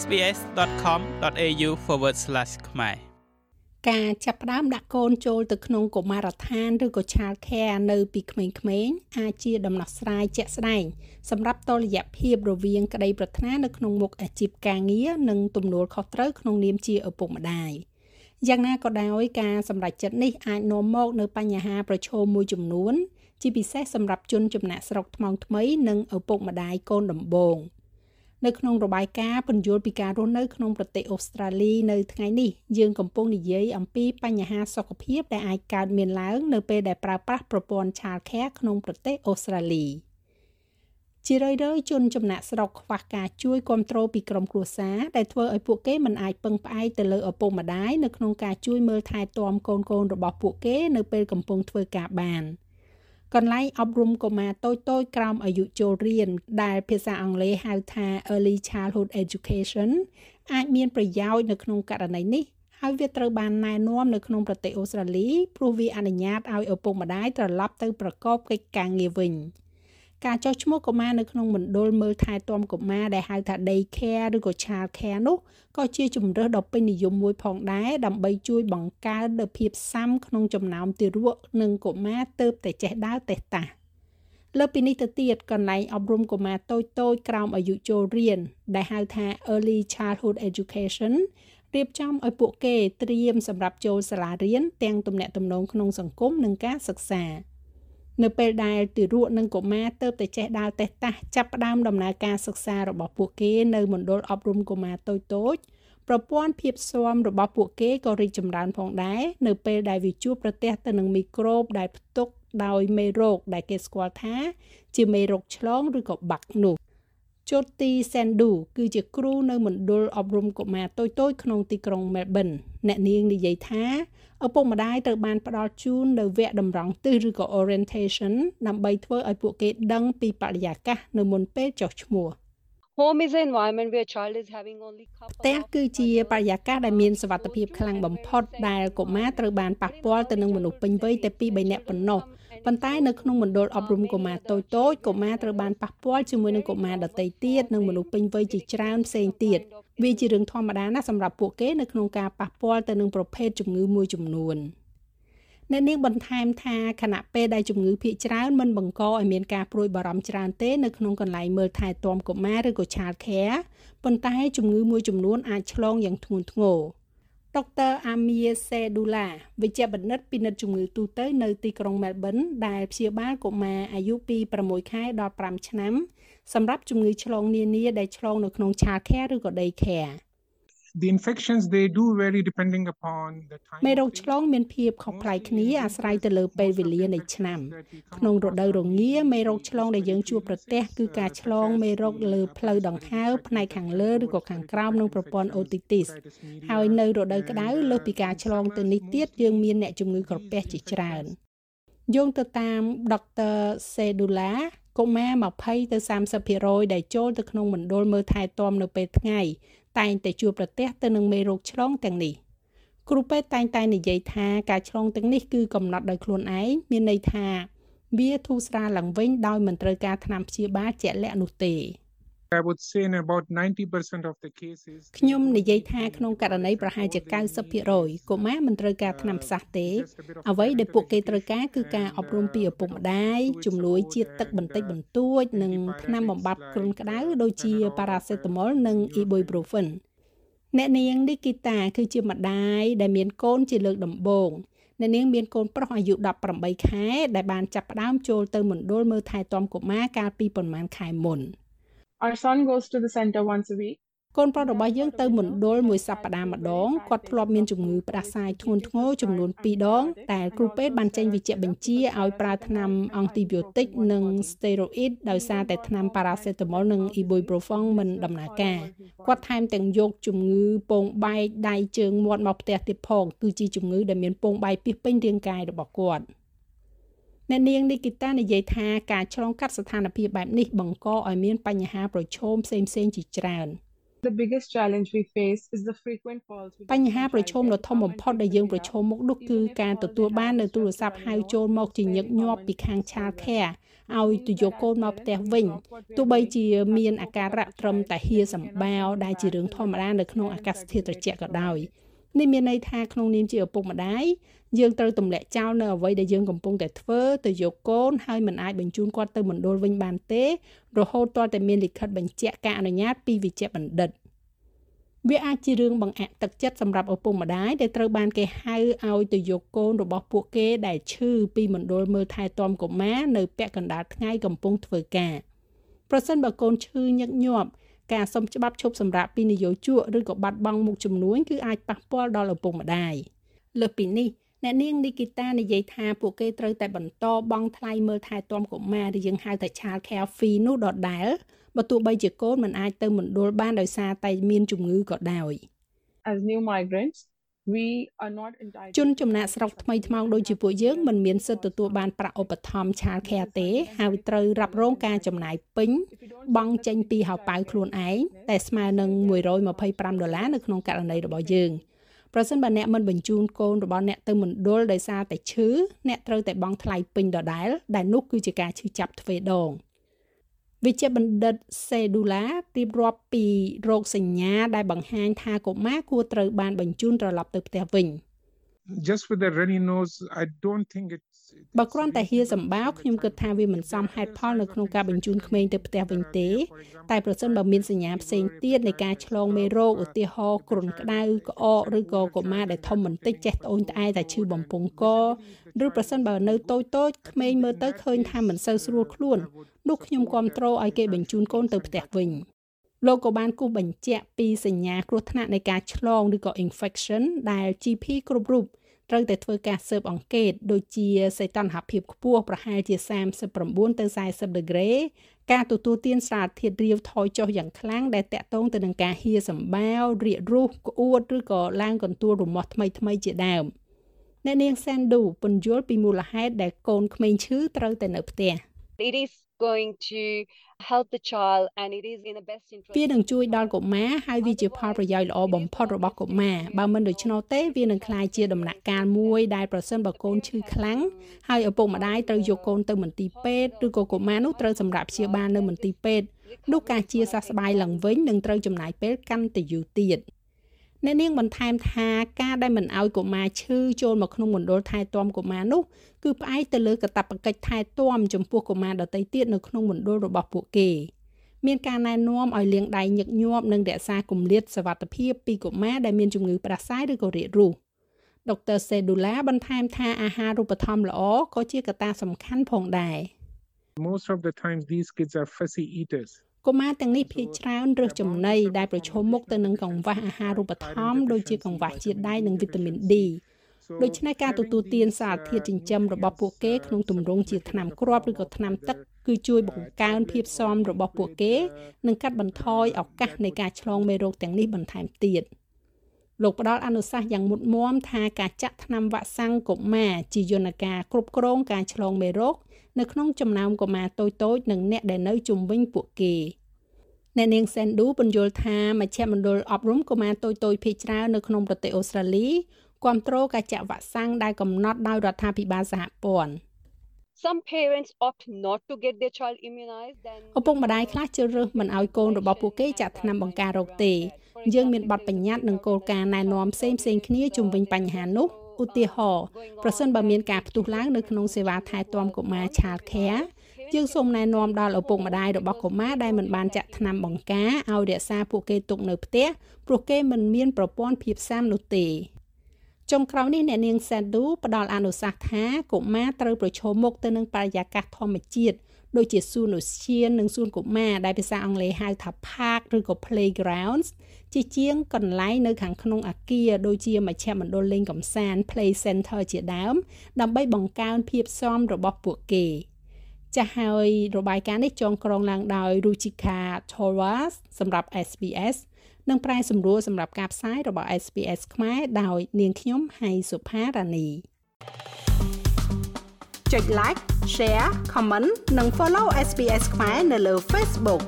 sbs.com.au/ ខ្មែរការចាប់ផ្ដើមដាក់កូនចូលទៅក្នុងកុមារដ្ឋានឬក៏ Child Care នៅពីក្មេងៗអាចជាដំណោះស្រាយជាក់ស្ដែងសម្រាប់តលយៈភាពរវាងក្តីប្រាថ្នានៅក្នុងមុខអាជីពការងារនិងទំនួលខុសត្រូវក្នុងនាមជាឪពុកម្ដាយយ៉ាងណាក៏ដោយការសម្រេចចិត្តនេះអាចនាំមកនូវបញ្ហាប្រឈមមួយចំនួន ជាពិសេសសម្រាប់ជនចំណាក់ស្រុកថ្មងថ្មីនិងឪពុកម្ដាយកូនដំបូង។ នៅក្នុងរបាយការណ៍ពន្យល់ពីការរស់នៅក្នុងប្រទេសអូស្ត្រាលីនៅថ្ងៃនេះយើងកំពុងនិយាយអំពីបញ្ហាសុខភាពដែលអាចកើតមានឡើងនៅពេលដែលប្រើប្រាស់ប្រព័ន្ធ Child Care ក្នុងប្រទេសអូស្ត្រាលីជារឿយៗជនចំណាក់ស្រុកខ្វះការជួយគ្រប់គ្រងពីក្រុមគ្រួសារដែលធ្វើឲ្យពួកគេមិនអាចពឹងផ្អែកទៅលើឪពុកម្ដាយនៅក្នុងការជួយមើលថែទាំកូនៗរបស់ពួកគេនៅពេលកំពុងធ្វើការបាន។ កន្លែងអប់រំកុមារតូចតូចក្រោមអាយុចូលរៀនដែលភាសាអង់គ្លេសហៅថា Early Childhood Education អាចមានប្រយោជន៍នៅក្នុងករណីនេះហើយវាត្រូវបានណែនាំនៅក្នុងប្រទេសអូស្ត្រាលីព្រោះវាអនុញ្ញាតឲ្យឪពុកម្ដាយត្រឡប់ទៅប្រកបកិច្ចការងារវិញ។ ការចុះឈ្មោះកុមារនៅក្នុងមណ្ឌលមើលថែទាំកុមារដែលហៅថា day care ឬក៏ child care នោះក៏ជាជំរើសដ៏ពេញនិយមមួយផងដែរដើម្បីជួយបង្កើននូវភាពស៊ាំក្នុងចំណោមទារកនិងកុមារទៅតែចេះដើរទេះតាស់លើពីនេះទៅទៀតកន្លែងអប់រំកុមារតូចតូចក្រោមអាយុចូលរៀនដែលហៅថា early childhood education រៀបចំឲ្យពួកគេត្រៀមសម្រាប់ចូលសាលារៀនទាំងទំនាក់ទំនងក្នុងសង្គមនិងការសិក្សា។ នៅពេលដែលទារកនិងកុមារទៅតែចេះដើរតេះតាស់ចាប់ផ្ដើមដំណើរការសិក្សារបស់ពួកគេនៅមណ្ឌលអប់រំកុមារតូចតូចប្រព័ន្ធភាពស៊ាំរបស់ពួកគេក៏រីកចម្រើនផងដែរនៅពេលដែលវាជួបប្រទះទៅនឹងមីក្រូបដែលផ្ទុកដោយមេរោគដែលគេស្គាល់ថា ជាមេរោគឆ្លងឬក៏បាក់នោះ ជូទីសេនឌូគឺជាគ្រូនៅមណ្ឌលអប់រំកុមារតូចៗក្នុងទីក្រុងមែលប៊នអ្នកនាងនិយាយថាឪពុកម្ដាយត្រូវបានផ្ដល់ជូននៅវគ្គតម្រង់ទិសឬក៏ orientation ដើម្បីធ្វើឲ្យពួកគេដឹងពីបរិយាកាសនៅមុនពេលចុះឈ្មោះ។ home is an environment where a child is having only ផ្ទះគឺជាបរិយាកាសដែលមានសុវត្ថិភាពខ្លាំងបំផុតដែលកុមារត្រូវបានប៉ះពាល់ទៅនឹងមនុស្សពេញវ័យតែពី3នាក់ប៉ុណ្ណោះ ប៉ុន្តែនៅក្នុងមណ្ឌលអប់រំកុមារតូចតូចកុមារត្រូវបានប៉ះពាល់ជាមួយនឹងកុមារដទៃទៀតនិងមនុស្សពេញវ័យជាច្រើនផ្សេងទៀតវាជារឿងធម្មតាណាស់សម្រាប់ពួកគេនៅក្នុងការប៉ះពាល់ទៅនឹងប្រភេទជំងឺមួយចំនួន។អ្នកនាងបន្ថែមថាខណៈពេលដែលជំងឺភាគច្រើនមិនបង្កឲ្យមានការព្រួយបារម្ភច្រើនទេនៅក្នុងកន្លែងមើលថែទាំកុមារឬក៏ Child Care ប៉ុន្តែជំងឺមួយចំនួនអាចឆ្លងយ៉ាងធ្ងន់ធ្ងរ ដុកទ័រអាមៀសេឌូឡាវិជ្ជបណ្ឌិតពិនិត្យជំងឺទូទៅនៅទីក្រុងមែលប៊នដែលព្យាបាលកុមារអាយុពី6ខែដល់5ឆ្នាំសម្រាប់ជំងឺឆ្លងនានាដែលឆ្លងនៅក្នុង Child Care ឬក៏ Day Care the infections they do vary depending upon the time មេរោគឆ្លងមានភាពខុសប្លែកគ្នាអាស្រ័យទៅលើពេលវេលានៃឆ្នាំក្នុងរដូវរងាមេរោគឆ្លងដែលយើងជួបប្រទះគឺការឆ្លងមេរោគលើផ្លូវដង្ហើមផ្នែកខាងលើឬក៏ខាងក្រោមក្នុងប្រព័ន្ធអូទីទីសហើយនៅរដូវក្តៅលើសពីការឆ្លងទៅនេះទៀតយើងមានអ្នកជំងឺក្រពះជាច្រើនយោងទៅតាមដុកទ័រសេឌូឡាកុមារ20ទៅ30%ដែលចូលទៅក្នុងមណ្ឌលមើលថែទាំនៅពេលថ្ងៃ តែងតែជួបប្រទះទៅនឹងមេរោគឆ្លងទាំងនេះគ្រូពេទ្យតែងតែនិយាយថាការឆ្លងទាំងនេះគឺកំណត់ដោយខ្លួនឯងមានន័យថាវាធូរស្រាលឡើងវិញដោយមិនត្រូវការថ្នាំព្យាបាលជាក់លាក់នោះទេ I would say in about 90% of the cases ខ្ញុំនិយាយថាក្នុងករណីប្រហែលជា90%កុមារមិនត្រូវការថ្នាំផ្សះទេ អ្វីដែលពួកគេត្រូវការគឺការអប់រំពីឪពុកម្ដាយជំនួយជាតិទឹកបន្តិចបន្តួច និងថ្នាំបំបាត់គ្រុនក្តៅដូចជា paracetamol និង ibuprofen អ្នកនាងនីគីតាគឺជាម្ដាយដែលមានកូនជាលើកដំបូងអ្នកនាងមានកូនប្រុសអាយុ18ខែដែលបានចាប់ផ្ដើមចូលទៅមណ្ឌលមើលថែទាំកុមារកាលពីប្រមាណខែមុន។ Our son goes to the center once a week. កូនប្រុសរបស់យើងទៅមណ្ឌលមួយសប្តាហ៍ម្ដងគាត់ធ្លាប់មានជំងឺផ្ដាសាយធ្ងន់ធ្ងរចំនួន2ដងតែគ្រូពេទ្យបានចេញវេជ្ជបញ្ជាឲ្យប្រើថ្នាំអង់ទីប៊ីយោទិកនិងស្តេរ៉ូអ៊ីតដោយសារតែថ្នាំប៉ារ៉ាសេតាមុលនិងអ៊ីប៊ុយប្រូហ្វុងមិនដំណើរការគាត់ថែមទាំងយកជំងឺពងបែកដៃជើងមាត់មកផ្ទះទៀតផងគឺជាជំងឺដែលមានពងបែកពីពេញរាងកាយរបស់គាត់។ អ្នកនាងនីគីតានិយាយថាការឆ្លងកាត់ស្ថានភាពបែបនេះបង្កឲ្យមានបញ្ហាប្រឈមផ្សេងៗជាច្រើន The biggest challenge we face is the frequent calls បញ្ហាប្រឈមដ៏ធំបំផុតដែលយើងប្រឈមមុខនោះគឺការទទួលបាននៅទូរស័ព្ទហៅចូលមកជាញឹកញាប់ពីខាង Child Care ឲ្យទៅយកកូនមកផ្ទះវិញទោះបីជាមានអាការៈត្រឹមតែហៀសម្បាវដែលជារឿងធម្មតានៅក្នុងអាកាសធាតុត្រជាក់ក៏ដោយ នេះមានន័យថាក្នុងនាមជាឪពុកម្ដាយយើងត្រូវទម្លាក់ចោលនៅអ្វីដែលយើងកំពុងតែធ្វើទៅយកកូនហើយមិនអាចបញ្ជូនគាត់ទៅមណ្ឌលវិញបានទេ រហូតទាល់តែមានលិខិតបញ្ជាក់ការអនុញ្ញាតពីវិជ្ជបណ្ឌិតវាអាចជារឿងបង្អាក់ទឹកចិត្តសម្រាប់ឪពុកម្ដាយដែលត្រូវបានគេហៅឲ្យទៅយកកូនរបស់ពួកគេដែលឈឺពីមណ្ឌលមើលថែទាំកុមារនៅពាក់កណ្ដាលថ្ងៃកំពុងធ្វើការប្រសិនបើកូនឈឺញឹកញាប់ ការសុំច្បាប់ឈប់សម្រាកពីនយោជកឬក៏បាត់បង់មុខចំនួនគឺអាចប៉ះពាល់ដល់ឪពុកម្ដាយលើសពីនេះអ្នកនាងនីគីតានិយាយថាពួកគេត្រូវតែបន្តបង់ថ្លៃមើលថែទាំកុមារដែលយើងហៅថា child care fee នោះដដែលបើទោះបីជាកូនមិនអាចទៅមណ្ឌលបានដោយសារតែមានជំងឺក៏ដោយ As new migrants we are not entitled ជនចំណាក់ស្រុកថ្មីថ្មោងដូចជាពួកយើងមិនមានសិទ្ធិទទួលបានប្រាក់ឧបត្ថម្ភ child care ទេហើយត្រូវរ៉ាប់រងការចំណាយពេញបង់ចេញពីហៅប៉ៅខ្លួនឯងតែស្មើនឹង125ដុល្លារនៅក្នុងករណីរបស់យើងប្រសិនបើអ្នកមិនបញ្ជូនកូនរបស់អ្នកទៅមណ្ឌលដោយសារតែឈឺអ្នកត្រូវតែបង់ថ្លៃពេញដដែលដែលនោះគឺជាការឈឺចាប់ទ្វេដង វិជ្ជបណ្ឌិតសេឌូឡារៀបរាប់ពីរោគសញ្ញាដែលបង្ហាញថាកុមារគួរត្រូវបានបញ្ជូនត្រឡប់ទៅផ្ទះវិញ just with the runny nose i don't think it's បើគ្រាន់តែហៀសម្បាវខ្ញុំគិតថាវាមិនសមហេតុផលនៅក្នុងការបញ្ជូនក្មេងទៅផ្ទះវិញទេ តែប្រសិនបើមានសញ្ញាផ្សេងទៀតនៃការឆ្លងមេរោគឧទាហរណ៍គ្រុនក្តៅក្អកឬក៏កុមារដែលធំបន្តិចចេះត្អូញត្អែតែឈឺបំពង់កឬប្រសិនបើនៅតូចតូចក្មេងមើលទៅឃើញថាមិនសូវស្រួលខ្លួននោះខ្ញុំគ្រប់គ្រងឲ្យគេបញ្ជូនកូនទៅផ្ទះវិញលោកក៏បានគូសបញ្ជាក់ពីសញ្ញាគ្រោះថ្នាក់នៃការឆ្លងឬក៏ infection ដែល GP គ្រប់រូប ត្រូវតែធ្វើការស៊ើបអង្កេតដូចជាសីតុណ្ហភាពខ្ពស់ប្រហែលជា39ទៅ40ដឺក្រេការទទួលទានសារធាតុរាវថយចុះយ៉ាងខ្លាំងដែលតាក់ទងទៅនឹងការហៀសម្បាវរាករូសក្អួតឬក៏ឡើងកន្ទួលរមាស់ថ្មីថ្មីជាដើមអ្នកនាងសានឌូពន្យល់ពីមូលហេតុដែលកូនក្មេងឈឺត្រូវតែនៅផ្ទះ it is going to help the child and it is in the best interest វានឹងជួយដល់កុមារហើយវាជាផលប្រយោជន៍ល្អបំផុតរបស់កុមារបើមិនដូច្នោះទេវានឹងក្លាយជាដំណាក់កាលមួយដែលប្រសិនបើកូនឈឺខ្លាំងហើយឪពុកម្ដាយត្រូវយកកូនទៅមន្ទីរពេទ្យឬក៏កុមារនោះត្រូវសម្រាប់ព្យាបាលនៅមន្ទីរពេទ្យនោះការជាសះស្បើយឡើងវិញនឹងត្រូវចំណាយពេលកាន់តែយូរទៀតអ្នកនាងបន្ថែមថាការដែលមិនឲ្យកុមារឈឺចូលមកក្នុងមណ្ឌលថែទាំកុមារនោះ គឺផ្អែកទៅលើកាតព្វកិច្ចថែទាំចំពោះកុមារដទៃទៀតនៅក្នុងមណ្ឌលរបស់ពួកគេមានការណែនាំឲ្យលាងដៃញឹកញាប់និងរក្សាគម្លាតសុវត្ថិភាពពីកុមារដែលមានជំងឺផ្ដាសាយឬក៏រាគរូសដុកទ័រសេឌូឡាបន្ថែមថាអាហារូបត្ថម្ភល្អក៏ជាកត្តាសំខាន់ផងដែរ most of the times these kids are fussy eaters កុមារទាំងនេះភាគច្រើនរើសចំណីដែលប្រឈមមុខទៅនឹងកង្វះអាហារូបត្ថម្ភដូចជាកង្វះជាតិដែកនិងវីតាមីន D ដូច្នេះការទទួលទានសារធាតុចិញ្ចឹមរបស់ពួកគេក្នុងទម្រង់ជាថ្នាំគ្រាប់ឬក៏ថ្នាំទឹកគឺជួយបង្កើនភាពស៊ាំរបស់ពួកគេ និងកាត់បន្ថយឱកាសនៃការឆ្លងមេរោគទាំងនេះបន្ថែមទៀតលោកផ្ដល់អនុសាសន៍យ៉ាងមុតមមថាការចាក់ថ្នាំវ៉ាក់សាំងកុមារជាយន្តការគ្រប់គ្រងការឆ្លងមេរោគនៅក្នុងចំណោមកុមារតូចៗនិងអ្នកដែលនៅជុំវិញពួកគេអ្នកនាងសែនឌូបញ្យល់ថាមជ្ឈមណ្ឌលអប់រំកុមារតូចៗភេកច្រើននៅក្នុងប្រទេសអូស្ត្រាលី គ្រប់គ្រងការចាក់វ៉ាក់សាំងដែលកំណត់ដោយរដ្ឋាភិបាលសហព័ន្ធ some parents opt not to get their child immunized then ឪពុកម្ដាយខ្លះជ្រើសរើសមិនឲ្យកូនរបស់ពួកគេចាក់ថ្នាំបង្ការរោគទេយើងមានបទបញ្ញត្តិនិងគោលការណ៍ណែនាំផ្សេងផ្សេងគ្នាជុំវិញបញ្ហានោះឧទាហរណ៍ប្រសិនបើមានការផ្ទុះឡើងនៅក្នុងសេវាថែទាំកុមារ Child Care យើងសូមណែនាំដល់ឪពុកម្ដាយរបស់កុមារដែលមិនបានចាក់ថ្នាំបង្ការឲ្យរក្សាពួកគេទុកនៅផ្ទះព្រោះគេមិនមានប្រព័ន្ធភាពស៊ាំនោះទេ ចុងក្រោយនេះអ្នកនាងសាឌូផ្ដល់អនុសាសន៍ថាកុមារត្រូវប្រឈមមុខទៅនឹងបរិយាកាសធម្មជាតិដូចជាសួនឧស្សាហ៍និងសួនកុមារដែលភាសាអង់គ្លេសហៅថា park ឬក៏ playgrounds ជាជាងកន្លែងនៅខាងក្នុងអាគារដូចជាមជ្ឈមណ្ឌលលេងកម្សាន្ត play center ជាដើម ដើម្បីបង្កើនភាពស៊ាំរបស់ពួកគេចាស់ហើយរបាយការណ៍នេះចងក្រងឡើងដោយ Ruchika Thoras សម្រាប់ SBS និងប្រែសម្រួលសម្រាប់ការផ្សាយរបស់ SPS ខ្មែរដោយនាងខ្ញុំហៃសុផារ៉ានីចុច like share comment និង follow SPS ខ្មែរនៅលើ Facebook